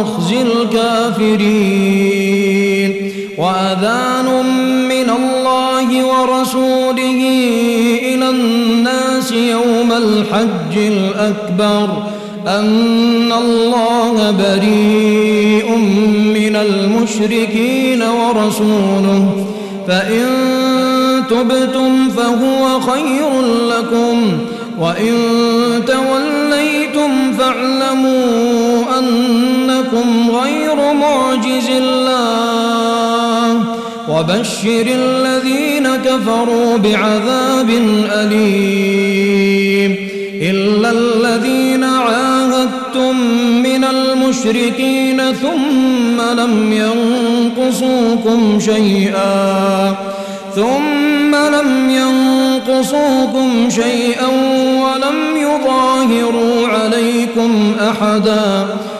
مخزي الكافرين. وأذان من الله ورسوله إلى الناس يوم الحج الأكبر. أن الله بريء من المشركين ورسوله. فإن تبتم فهو خير لكم. وإن توليتم فاعلموا أنكم غير معجز الله وبشر الذين كفروا بعذاب أليم إلا الذين عاهدتم من المشركين ثم لم ينقصوكم شيئا ثم لم ينقصوكم شيئا ولم يظاهروا عليكم أحدا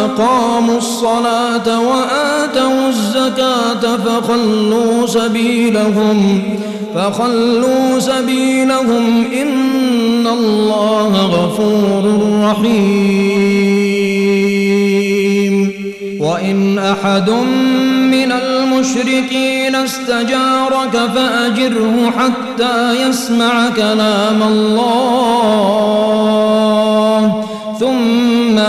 وأقاموا الصلاة وآتوا الزكاة فخلوا سبيلهم فخلوا سبيلهم. إن الله غفور رحيم. وإن أحد من المشركين استجارك فأجره حتى يسمع كلام الله ثم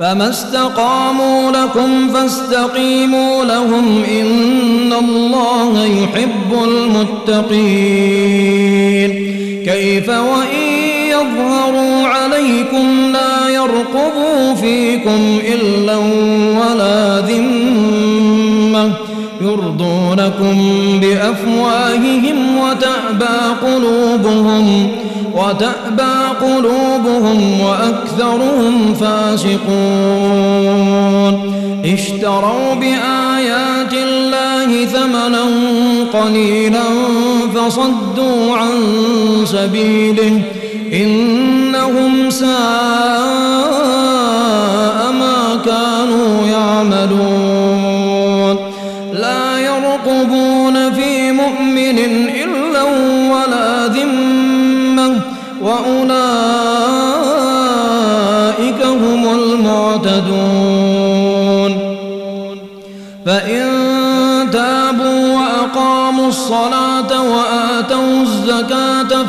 فما استقاموا لكم فاستقيموا لهم إن الله يحب المتقين كيف وإن يظهروا عليكم لا يرقبوا فيكم إلا ولا ذمة يرضونكم بأفواههم وتأبى قلوبهم وتأبى قلوبهم وأكثرهم فاسقون. اشتروا بآيات الله ثمنا قليلا فصدوا عن سبيله إنهم ساء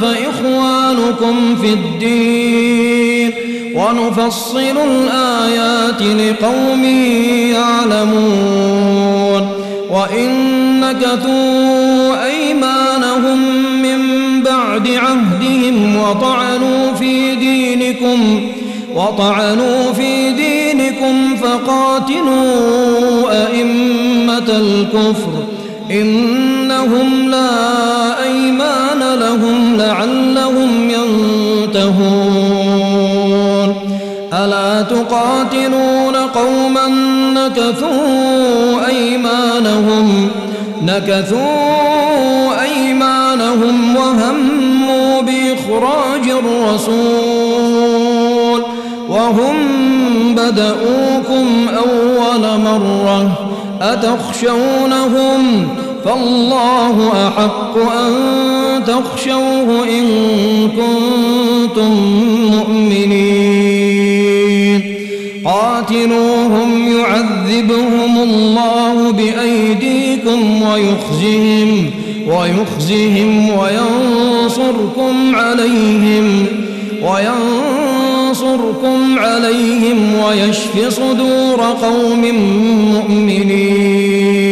فإخوانكم في الدين؟ ونفصل الآيات لقوم يعلمون. وإن نكثوا أيمانهم من بعد عهدهم وطعنوا في دينكم وطعنوا في دينكم فقاتلوا أئمة الكفر. إنهم لا أيمان لهم لعلهم ينتهون. ألا تقاتلون قوما نكثوا أيمانهم؟ نكثوا أيمانهم وهموا بإخراج الرسول. وهم بدؤوكم أول مرة. أتخشونهم فالله أحق أن تخشوه إن كنتم مؤمنين. قاتلوهم يعذبهم الله بأيديكم ويخزهم ويخزهم وينصركم عليهم وينصركم عليهم ويشف صدور قوم مؤمنين.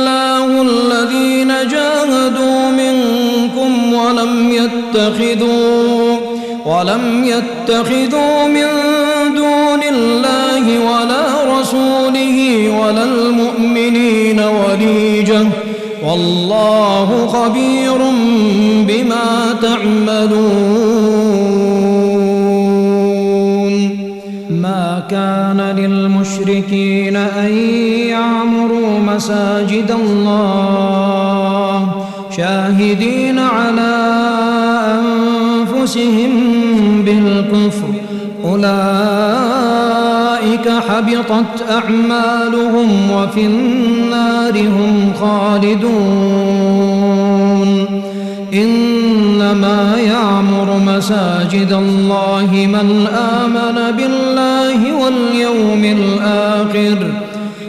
يتخذوا ولم يتخذوا من دون الله ولا رسوله ولا المؤمنين وليجة. والله خبير بما تعملون. ما كان للمشركين أن يعمروا مساجد الله شاهدين على أنفسهم بالكفر. أولئك حبطت أعمالهم وفي النار هم خالدون. إنما يعمر مساجد الله من آمن بالله واليوم الآخر.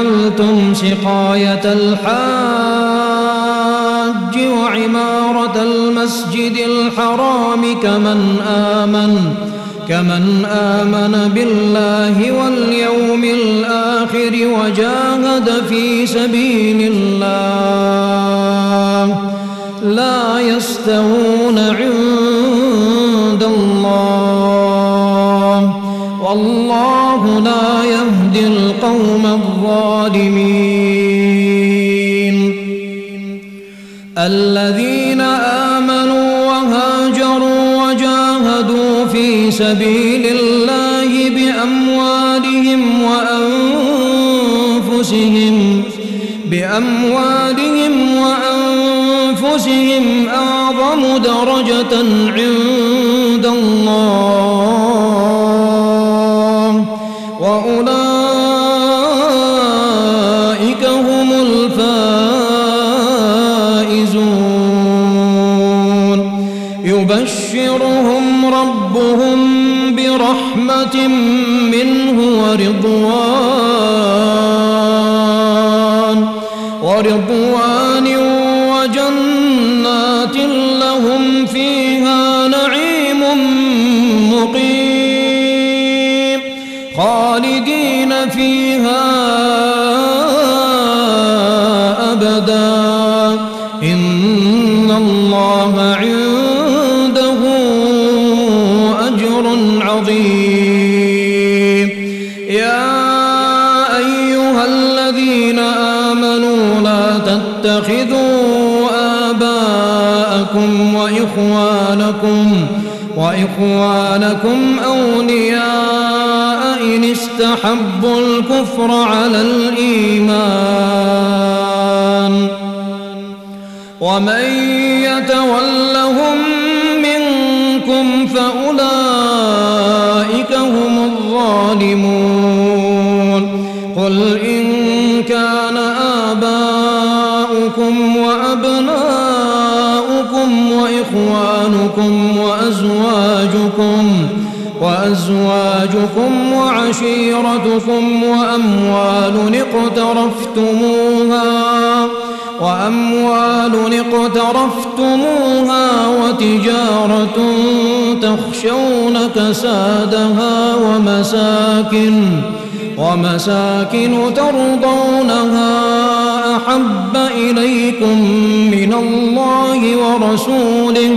أجعلتم سقاية الحاج وعمارة المسجد الحرام كمن آمن كمن آمن بالله واليوم الآخر وجاهد في سبيل الله. لا يستوون القوم الظالمين. الذين آمنوا وهاجروا وجاهدوا في سبيل الله بأموالهم وأنفسهم بأموالهم وأنفسهم أعظم درجة عند منه ورضوان ورضوان وجنات لهم فيها نعيم مقيم خالدين فيها أبدا. إن الله وإخوانكم أولياء إن استحبوا الكفر على الإيمان ومن يتولهم وأزواجكم وأزواجكم وعشيرتكم وأموال اقترفتموها وأموال اقترفتموها وتجارة تخشون كسادها ومساكن ومساكن ترضونها أحب إليكم من الله ورسوله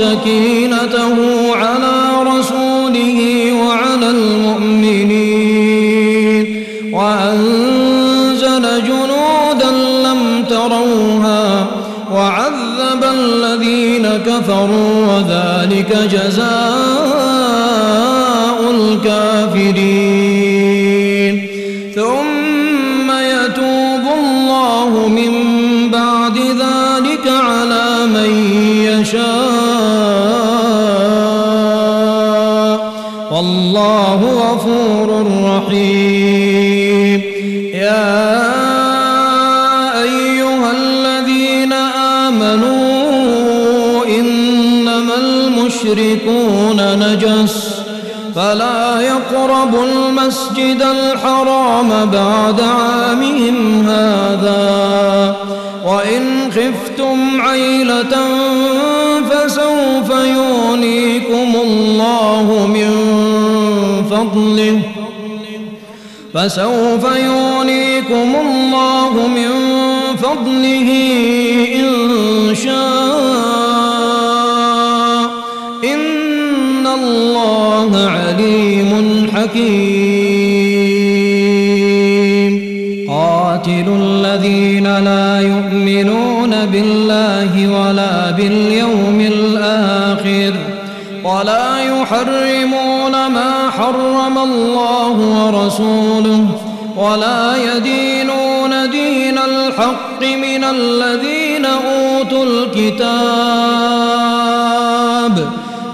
سكينته على رسوله وعلى المؤمنين. وأنزل جنودا لم تروها وعذب الذين كفروا وذلك جزاء غفور رحيم يا أيها الذين آمنوا إنما المشركون نجس. فلا يقربوا المسجد الحرام بعد عامهم هذا. وإن خفتم عيلة فسوف يغنيكم الله من فضله. فسوف يغنيكم الله من فضله إن شاء. إن الله عليم حكيم. قاتلوا الذين لا يؤمنون بالله ولا باليوم الآخر ولا يحرمون ما حرم الله ورسوله ولا يدينون دين الحق من الذين أوتوا الكتاب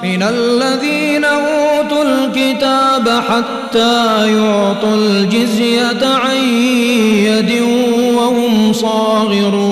من الذين أوتوا الكتاب حتى يعطوا الجزية عن يد وهم صاغرون.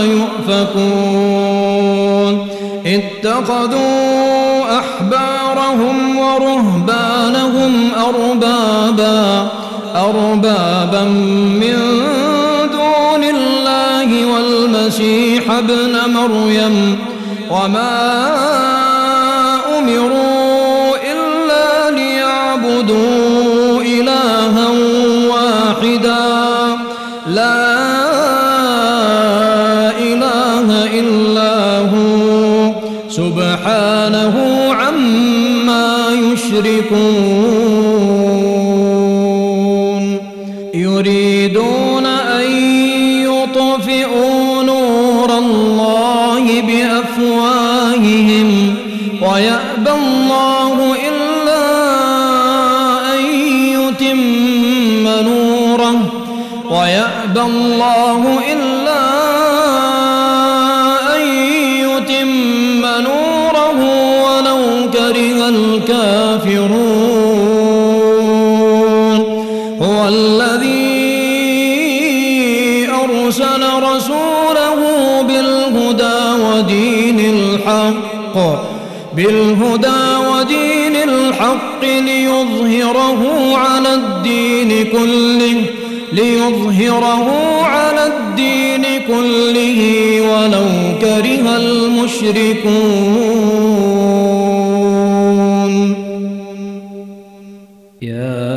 يؤفكون. اتخذوا أحبارهم ورهبانهم أربابا أربابا من دون الله والمسيح ابن مريم. وما يشركون. يريدون ليظهره على الدين كله ليظهره على الدين كله ولو كره المشركون. يا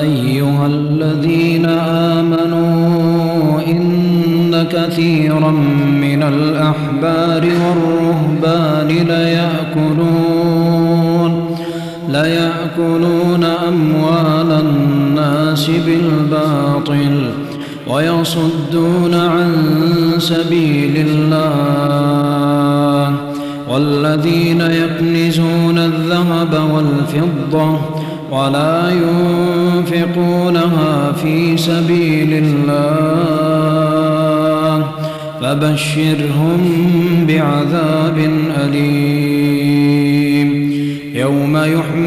أيها الذين آمنوا إن كثيرا من ليأكلون أموال الناس بالباطل ويصدون عن سبيل الله والذين يكنزون الذهب والفضة ولا ينفقونها في سبيل الله فبشرهم بعذاب يوم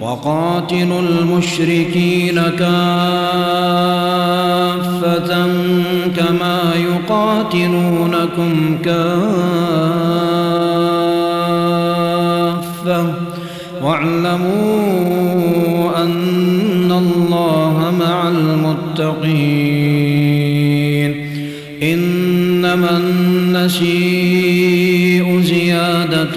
وقاتلوا المشركين كافة كما يقاتلونكم كافة. واعلموا أن الله مع المتقين. إنما النسيء زيادة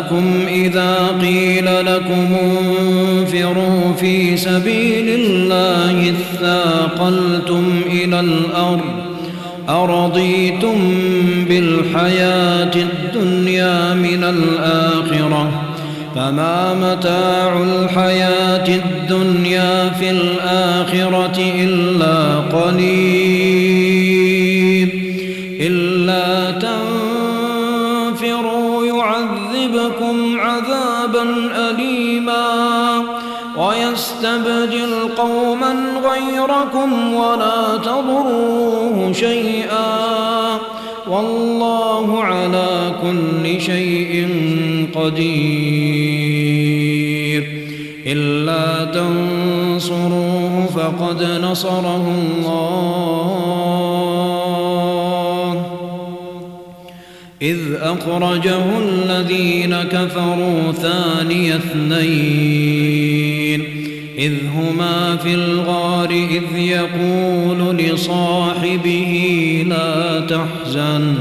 لكم إذا قيل لكم انفروا في سبيل الله اثاقلتم إلى الأرض أرضيتم بالحياة الدنيا من الآخرة فما متاع الحياة الدنيا في الآخرة غيركم ولا تضروه شيئا والله على كل شيء قدير. إلا تنصروه فقد نصره الله. إذ أخرجه الذين كفروا ثاني اثنين. إذ هما في الغار إذ يقول لصاحبه لا تحزن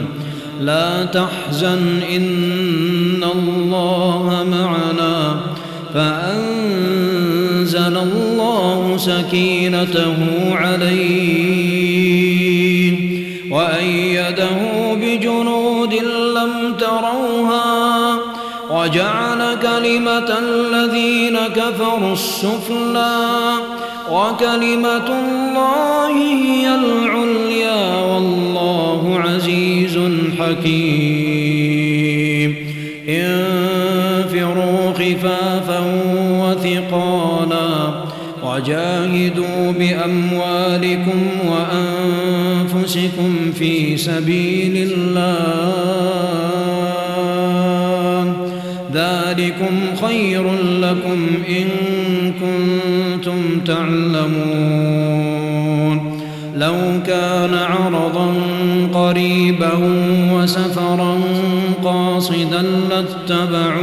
لا تحزن إن الله معنا. فأنزل الله سكينته عليه كلمة الذين كفروا السفلى وكلمة الله هي العليا والله عزيز حكيم. انفروا خفافا وثقالا وجاهدوا بأموالكم وأنفسكم في سبيل الله. ذلكم خير لكم إن كنتم تعلمون. لو كان عرضا قريبا وسفرا قاصدا لاتبعوك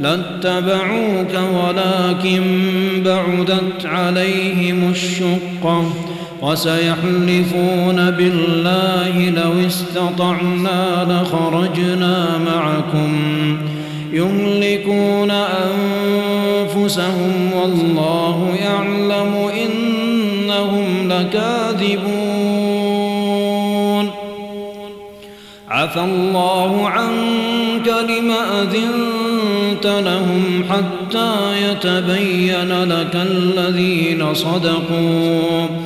لاتبعوك ولكن بعدت عليهم الشقة. وسيحلفون بالله لو استطعنا لخرجنا معكم يهلكون أنفسهم والله يعلم إنهم لكاذبون عفى الله عنك لما أذنت لهم حتى يتبين لك الذين صدقوا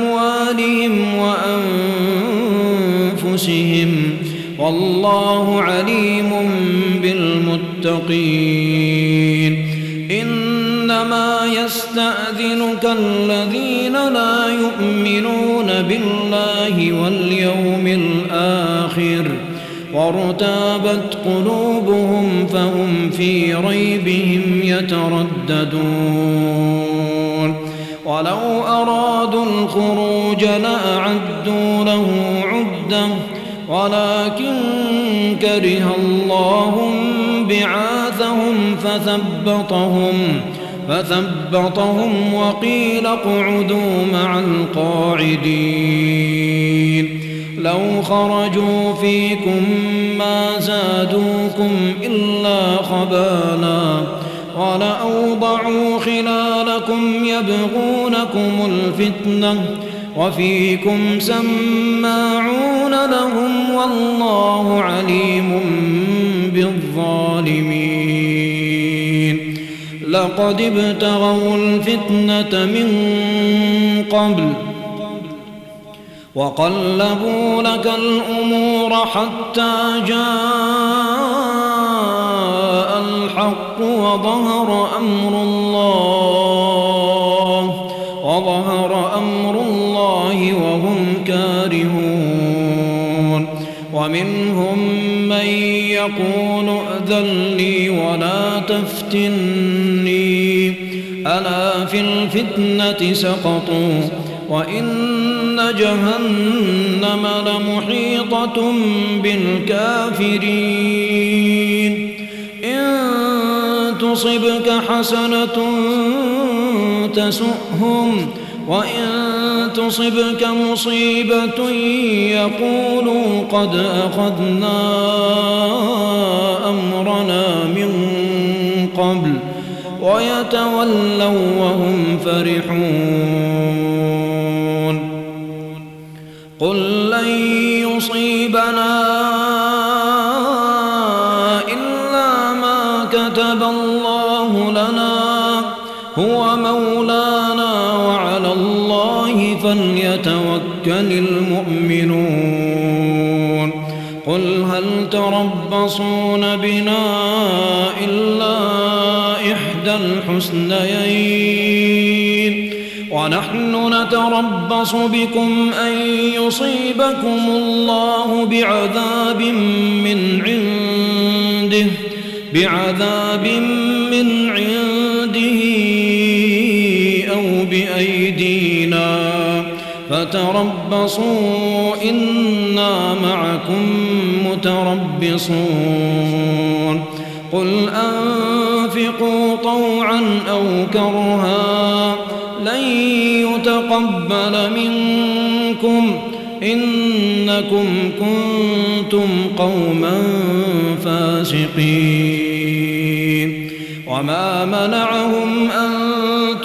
والله عليم بالمتقين. إنما يستأذنك الذين لا يؤمنون بالله واليوم الآخر. وارتابت قلوبهم فهم في ريبهم يترددون. ولو أرادوا الخروج لأعدوا له عدة ولكن كره الله بعاثهم فثبطهم فثبطهم وقيل اقعدوا مع القاعدين. لو خرجوا فيكم ما زادوكم إلا خبالا ولأوضعوا خلالكم يبغونكم الفتنة وفيكم سماعون لهم والله عليم بالظالمين. لقد ابتغوا الفتنة من قبل وقلبوا لك الأمور حتى جاء الحق وظهر أمر الله ومنهم من يقول ائذن لي ولا تفتني. ألا في الفتنة سقطوا وإن جهنم لمحيطة بالكافرين. إن تصبك حسنة تسؤهم وإن تصبك مصيبة يقولوا قد أخذنا أمرنا من قبل ويتولوا وهم فرحون قل لن يصيبنا فليتوكل المؤمنون قل هل تربصون بنا إلا إحدى الحسنيين؟ ونحن نتربص بكم أن يصيبكم الله بعذاب من عنده بعذاب من عنده أو بأيدينا فتربصوا إنا معكم متربصون. قل أنفقوا طوعا أو كرها لن يتقبل منكم. إنكم كنتم قوما فاسقين. وما منعهم أن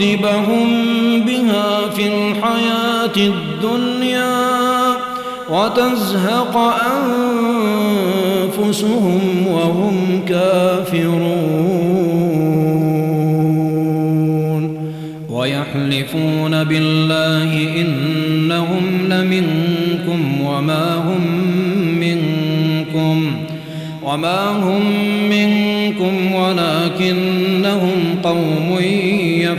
ليعذبهم بها في الحياة الدنيا وتزهق أنفسهم وهم كافرون. ويحلفون بالله إنهم لمنكم وما هم منكم وما هم منكم قوم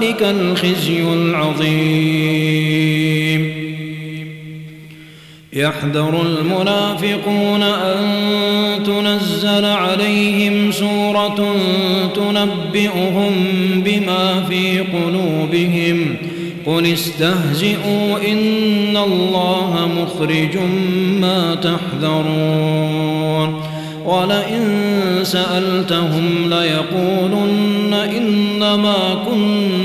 ذلك الخزي العظيم. يحذر المنافقون أن تنزل عليهم سورة تنبئهم بما في قلوبهم. قل استهزئوا إن الله مخرج ما تحذرون. ولئن سألتهم ليقولن إنما كنا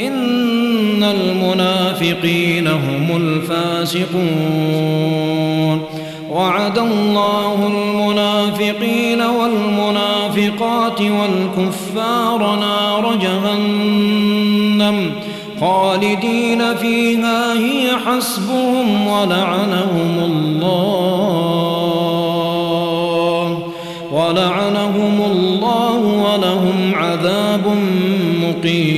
إن المنافقين هم الفاسقون. وعد الله المنافقين والمنافقات والكفار نار جهنم خالدين فيها هي حسبهم ولعنهم الله ولعنهم الله ولهم عذاب مقيم.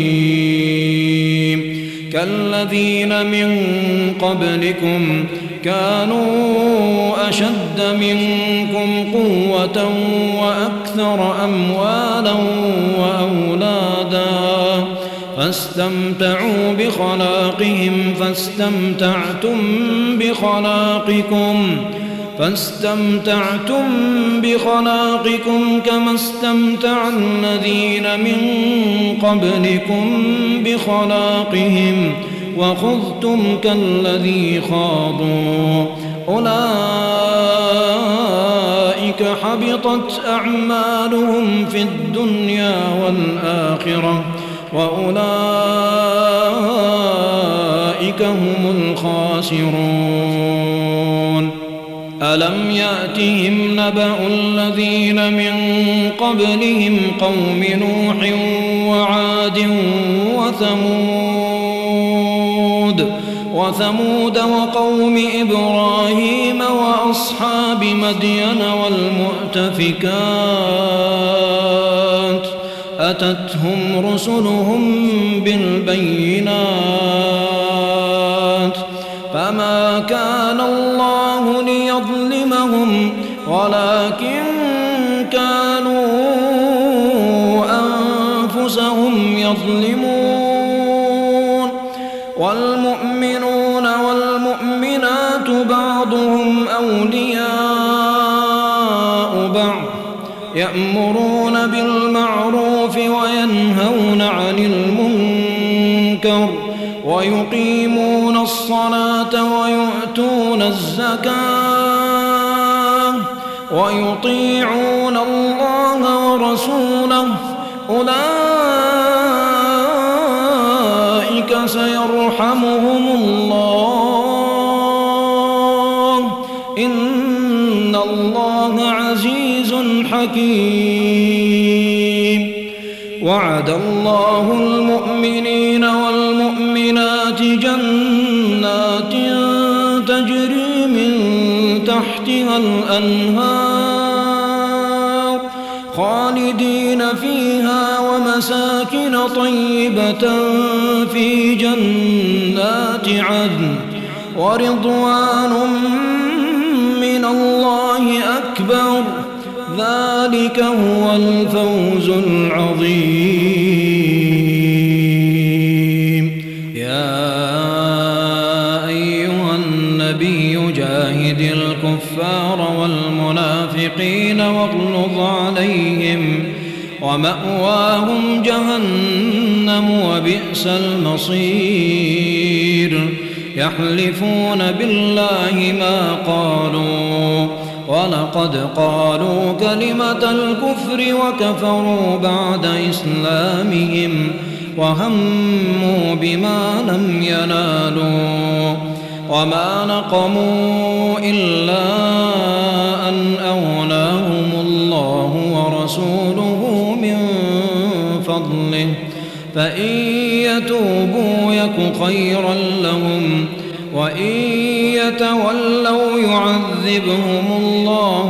كالذين من قبلكم كانوا أشد منكم قوة وأكثر أموالا وأولادا فاستمتعوا بخلاقهم فاستمتعتم بخلاقكم فاستمتعتم بخلاقكم كما استمتع الذين من قبلكم بخلاقهم. وخذتم كالذي خاضوا. أولئك حبطت أعمالهم في الدنيا والآخرة وأولئك هم الخاسرون. ألم يأتهم نبأ الذين من قبلهم قوم نوح وعاد وثمود؟ وثمود وقوم إبراهيم وأصحاب مدين والمؤتفكات أتتهم رسلهم بالبينات فما كان الله ليظلمهم ولكن سيرحمهم الله. إن الله عزيز حكيم. وعد الله المؤمنين والمؤمنات جنات تجري من تحتها الأنهار خالدين فيها ومساكن طيبة هو الفوز العظيم. يا أيها النبي جاهد الكفار والمنافقين واغلظ عليهم ومأواهم جهنم وبئس المصير. يحلفون بالله ما قالوا ولقد قالوا كلمة الكفر وكفروا بعد إسلامهم وهموا بما لم ينالوا وما نقموا إلا أن أغناهم الله ورسوله من فضله فإن يتوبوا يك خيرا لهم وإن يتولوا يعذبهم الله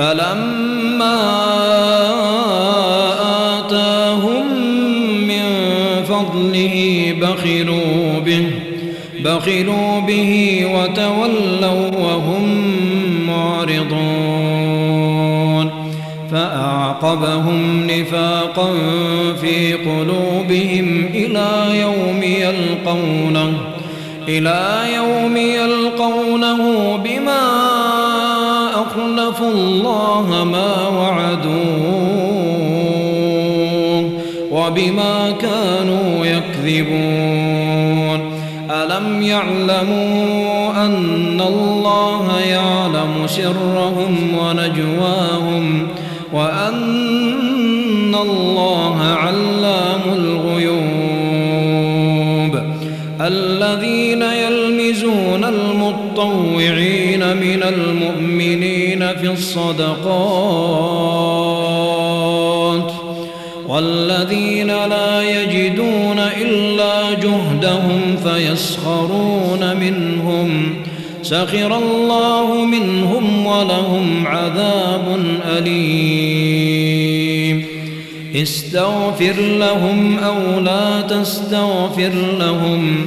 فلما آتاهم من فضله بخلوا به بخلوا به وتولوا وهم معرضون. فأعقبهم نفاقا في قلوبهم إلى يوم يلقونه إلى يوم يلقونه الله ما وعدوه وبما كانوا يكذبون. ألم يعلموا أن الله يعلم سرهم ونجواهم وأن الله في الصدقات والذين لا يجدون إلا جهدهم فيسخرون منهم سخر الله منهم ولهم عذاب أليم. استغفر لهم أو لا تستغفر لهم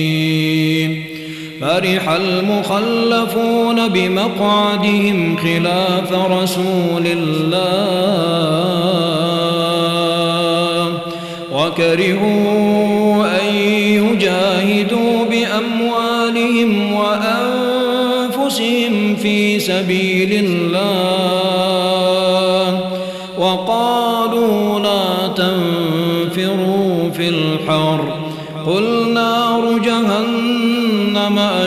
فرح المخلفون بمقعدهم خلاف رسول الله. وكرهوا أن يجاهدوا بأموالهم وأنفسهم في سبيل الله.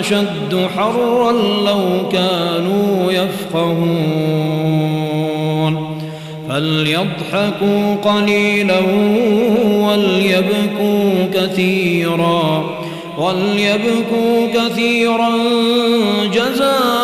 أشد حرا لو كانوا يفقهون. فليضحكوا قليلا وليبكوا كثيرا. وليبكوا كثيرا جزاء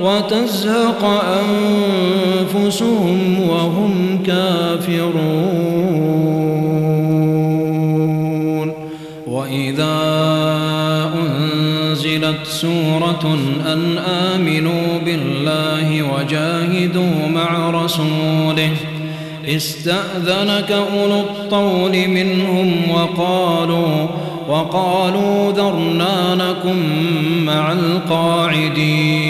وتزهق أنفسهم وهم كافرون. وإذا أنزلت سورة أن آمنوا بالله وجاهدوا مع رسوله استأذنك أولو الطول منهم وقالوا وقالوا ذرنا مع القاعدين.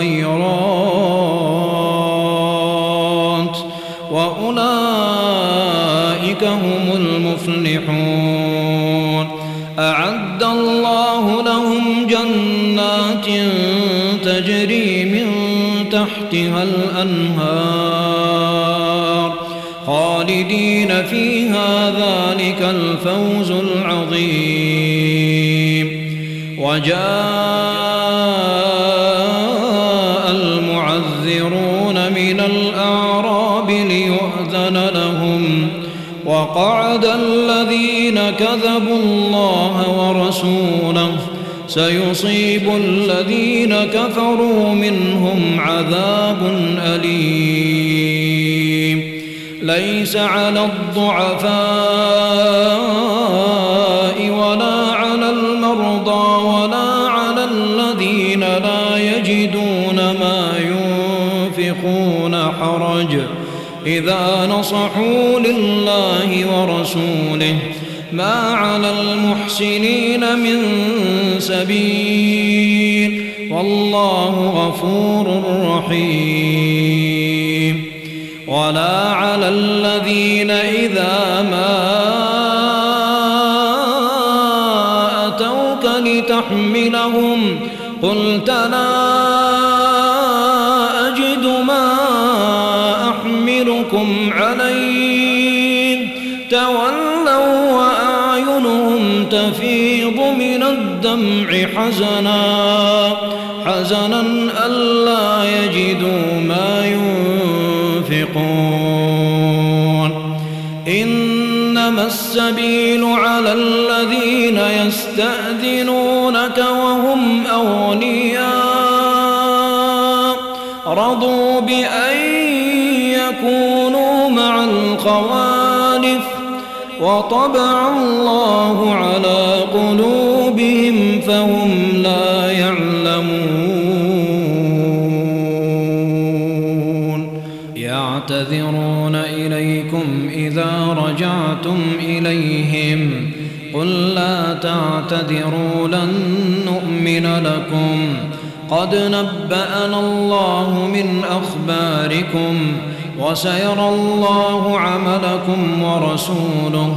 الخيرات وأولئك هم المفلحون أعد الله لهم جنات تجري من تحتها الأنهار خالدين فيها ذلك الفوز العظيم وجاء وقعد الذين كذبوا الله ورسوله سيصيب الذين كفروا منهم عذاب أليم. ليس على الضعفاء إذا نصحوا لله ورسوله ما على المحسنين من سبيل والله غفور رحيم ولا على الذين إذا ما أتوك لتحملهم قلت لا الدمع حزنا حزنا ألا يجدوا ما ينفقون. إنما السبيل على الذين يستأذنونك وهم أغنياء. رضوا بأن يكونوا مع الخوالف وطبع الله على قلوبهم فهم لا يعلمون. يعتذرون إليكم إذا رجعتم إليهم. قل لا تعتذروا لن نؤمن لكم. قد نبأنا الله من أخباركم وسيرى الله عملكم ورسوله.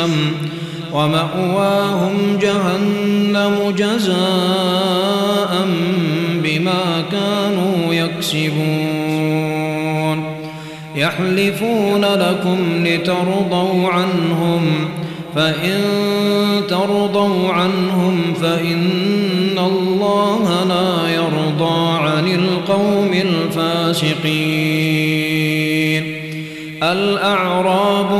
جهنم ومأواهم جهنم جزاء بما كانوا يكسبون. يحلفون لكم لترضوا عنهم فإن ترضوا عنهم فإن الله لا يرضى عن القوم الفاسقين. الأعراب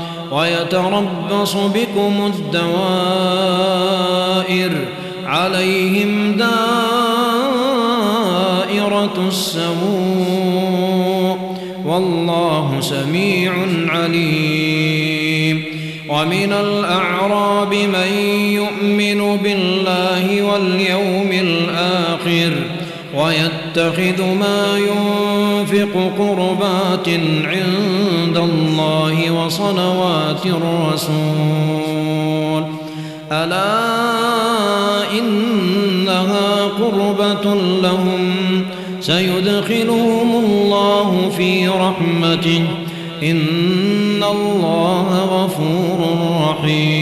ويتربص بكم الدوائر عليهم دائرة السموء والله سميع عليم. ومن الأعراب من يؤمن بالله واليوم الآخر ويتخذ ما ينفق قربات عند الله وصلوات الرسول. ألا إنها قربة لهم. سيدخلهم الله في رحمته. إن الله غفور رحيم.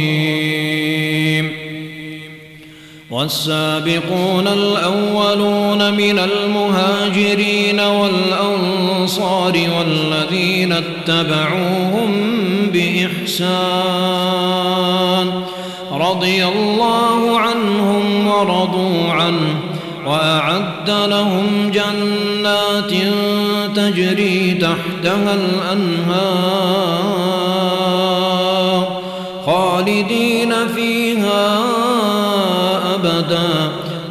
والسابقون الأولون من المهاجرين والأنصار والذين اتبعوهم بإحسان رضي الله عنهم ورضوا عنه وأعد لهم جنات تجري تحتها الأنهار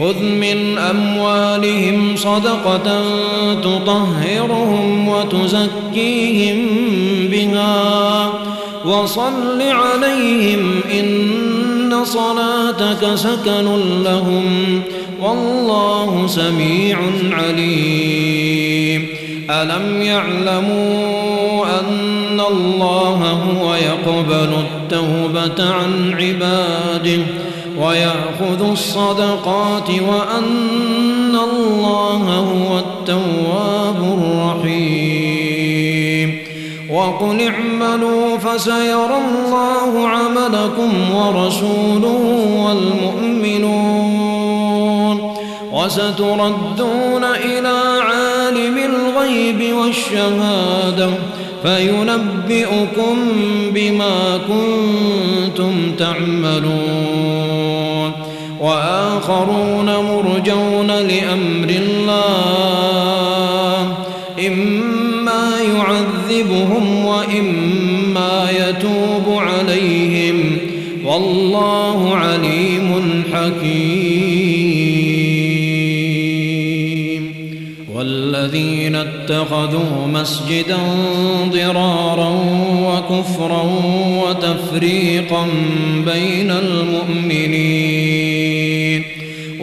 خذ من أموالهم صدقة تطهرهم وتزكيهم بها وصل عليهم إن صلاتك سكن لهم والله سميع عليم. ألم يعلموا أن الله هو يقبل التوبة عن عباده ويأخذ الصدقات وأن الله هو التواب الرحيم. وقل اعملوا فسيرى الله عملكم ورسوله والمؤمنون. وستردون إلى عالم الغيب والشهادة فينبئكم بما كنتم تعملون. وآخرون مرجون لأمر الله إما يعذبهم وإما يتوب عليهم. والله عليم حكيم. والذين اتخذوا مسجدا ضرارا وكفرا وتفريقا بين المؤمنين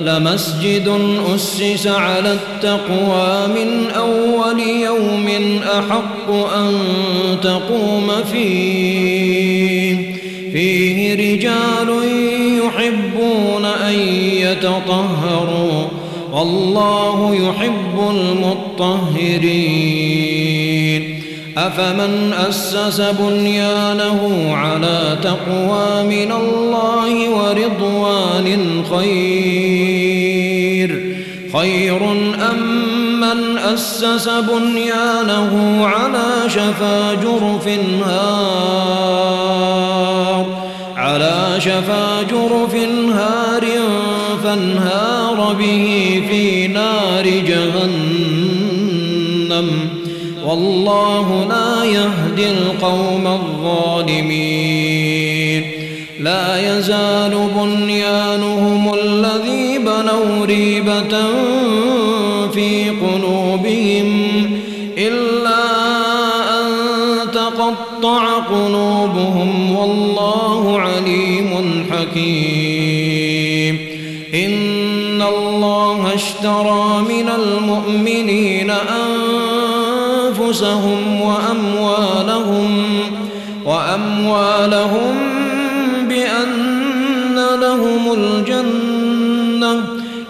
لمسجد أسس على التقوى من أول يوم أحق أن تقوم فيه. فيه رجال يحبون أن يتطهروا والله يحب المطهرين. أفمن أسس بنيانه على تقوى من الله ورضوان خير؟ خير أم من أسس بنيانه على شفا جرف هار؟ على شفا جرف هار فانهار به في نار جهنم. والله لا يهدي القوم الظالمين. لا يزال بنيانهم بنوا ريبة في قلوبهم إلا أن تقطع قلوبهم والله عليم حكيم. إن الله اشترى من المؤمنين أنفسهم وأموالهم وأموالهم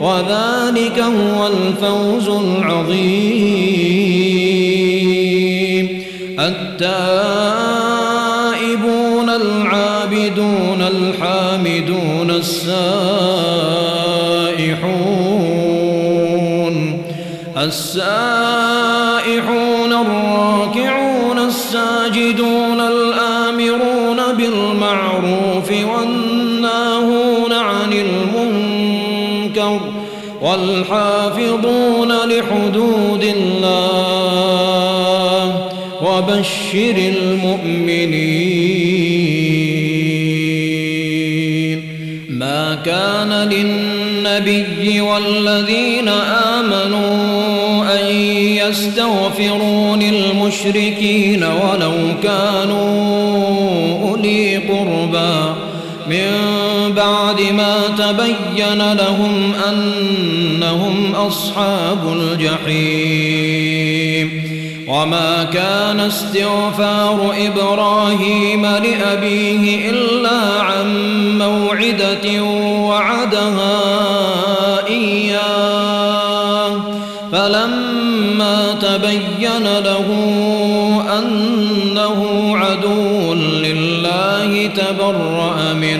وذلك هو الفوز العظيم. التائبون العابدون الحامدون السائحون. السائحون الراكعون والحافظون لحدود الله وبشر المؤمنين. ما كان للنبي والذين آمنوا أن يستغفروا للمشركين ولو كانوا أولي قربى من بعد ما تبين لهم أنهم أصحاب الجحيم. وما كان استغفار إبراهيم لأبيه إلا عن موعدة وعدها إياه. فلما تبين له أنه عدو لله تبرأ منه.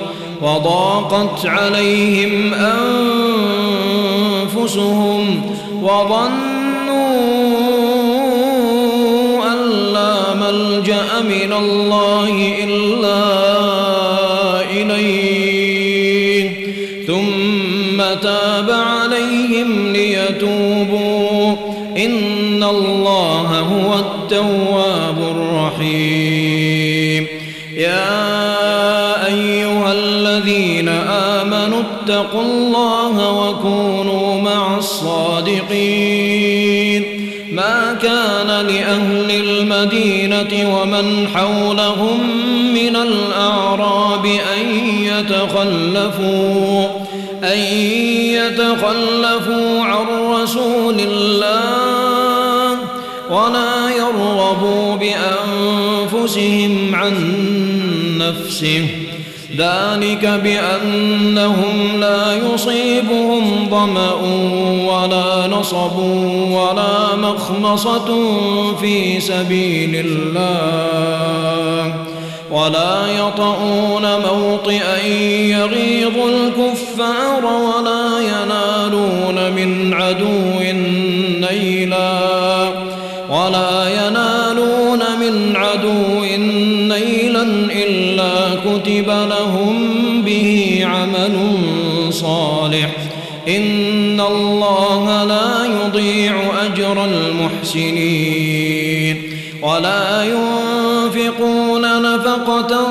وضاقت عليهم أنفسهم وظنوا أن لا ملجأ من الله إلا إليه. ثم تاب عليهم ليتوبوا. إن الله هو التواب آمنوا اتقوا الله وكونوا مع الصادقين. ما كان لأهل المدينة ومن حولهم من الأعراب أن يتخلفوا أن يتخلفوا عن رسول الله ولا يرغبوا بأنفسهم عن نفسه. ذلك بأنهم لا يصيبهم ظمأ ولا نصب ولا مخمصة في سبيل الله ولا يطؤون موطئا يغيظ الكفار ولا ينالون من عدو نيلا إلا كتب لهم به عمل صالح. إن الله لا يضيع أجر المحسنين. ولا ينفقون نفقة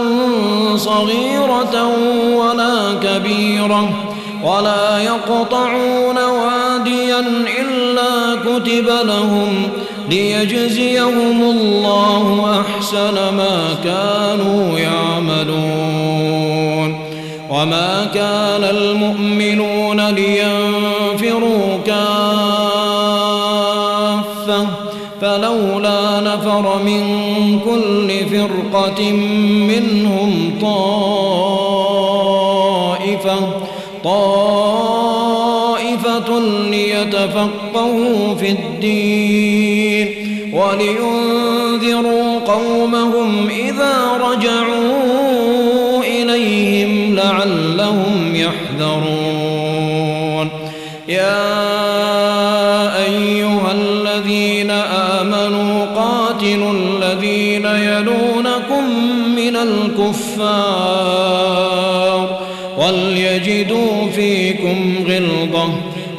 صغيرة ولا كبيرة. ولا يقطعون واديا إلا كتب لهم ليجزيهم الله أحسن ما كانوا يعملون. وما كان المؤمنون لينفروا كافة فلولا نفر من كل فرقة منهم ليتفقهوا في الدين ولينذروا قومهم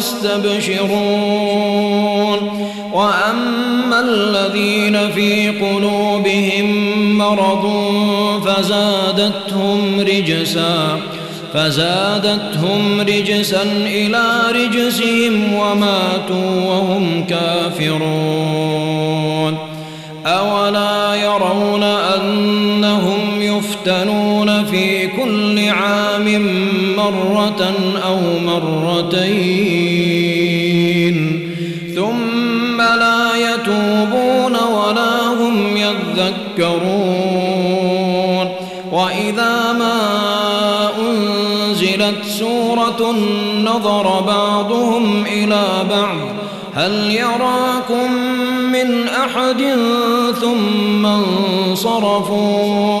يستبشرون وأما الذين في قلوبهم مرض فزادتهم رجساً فزادتهم رجسا إلى رجسهم وماتوا وهم كافرون. أولا يرون أنهم يفتنون في كل عام مرة أو مرتين ثم لا يتوبون ولا هم يذكرون وإذا ما نزلت سورة نظر بعضهم إلى بعض هل يراكم من أحد ثم انصرفوا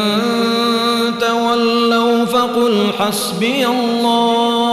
حسبي الله.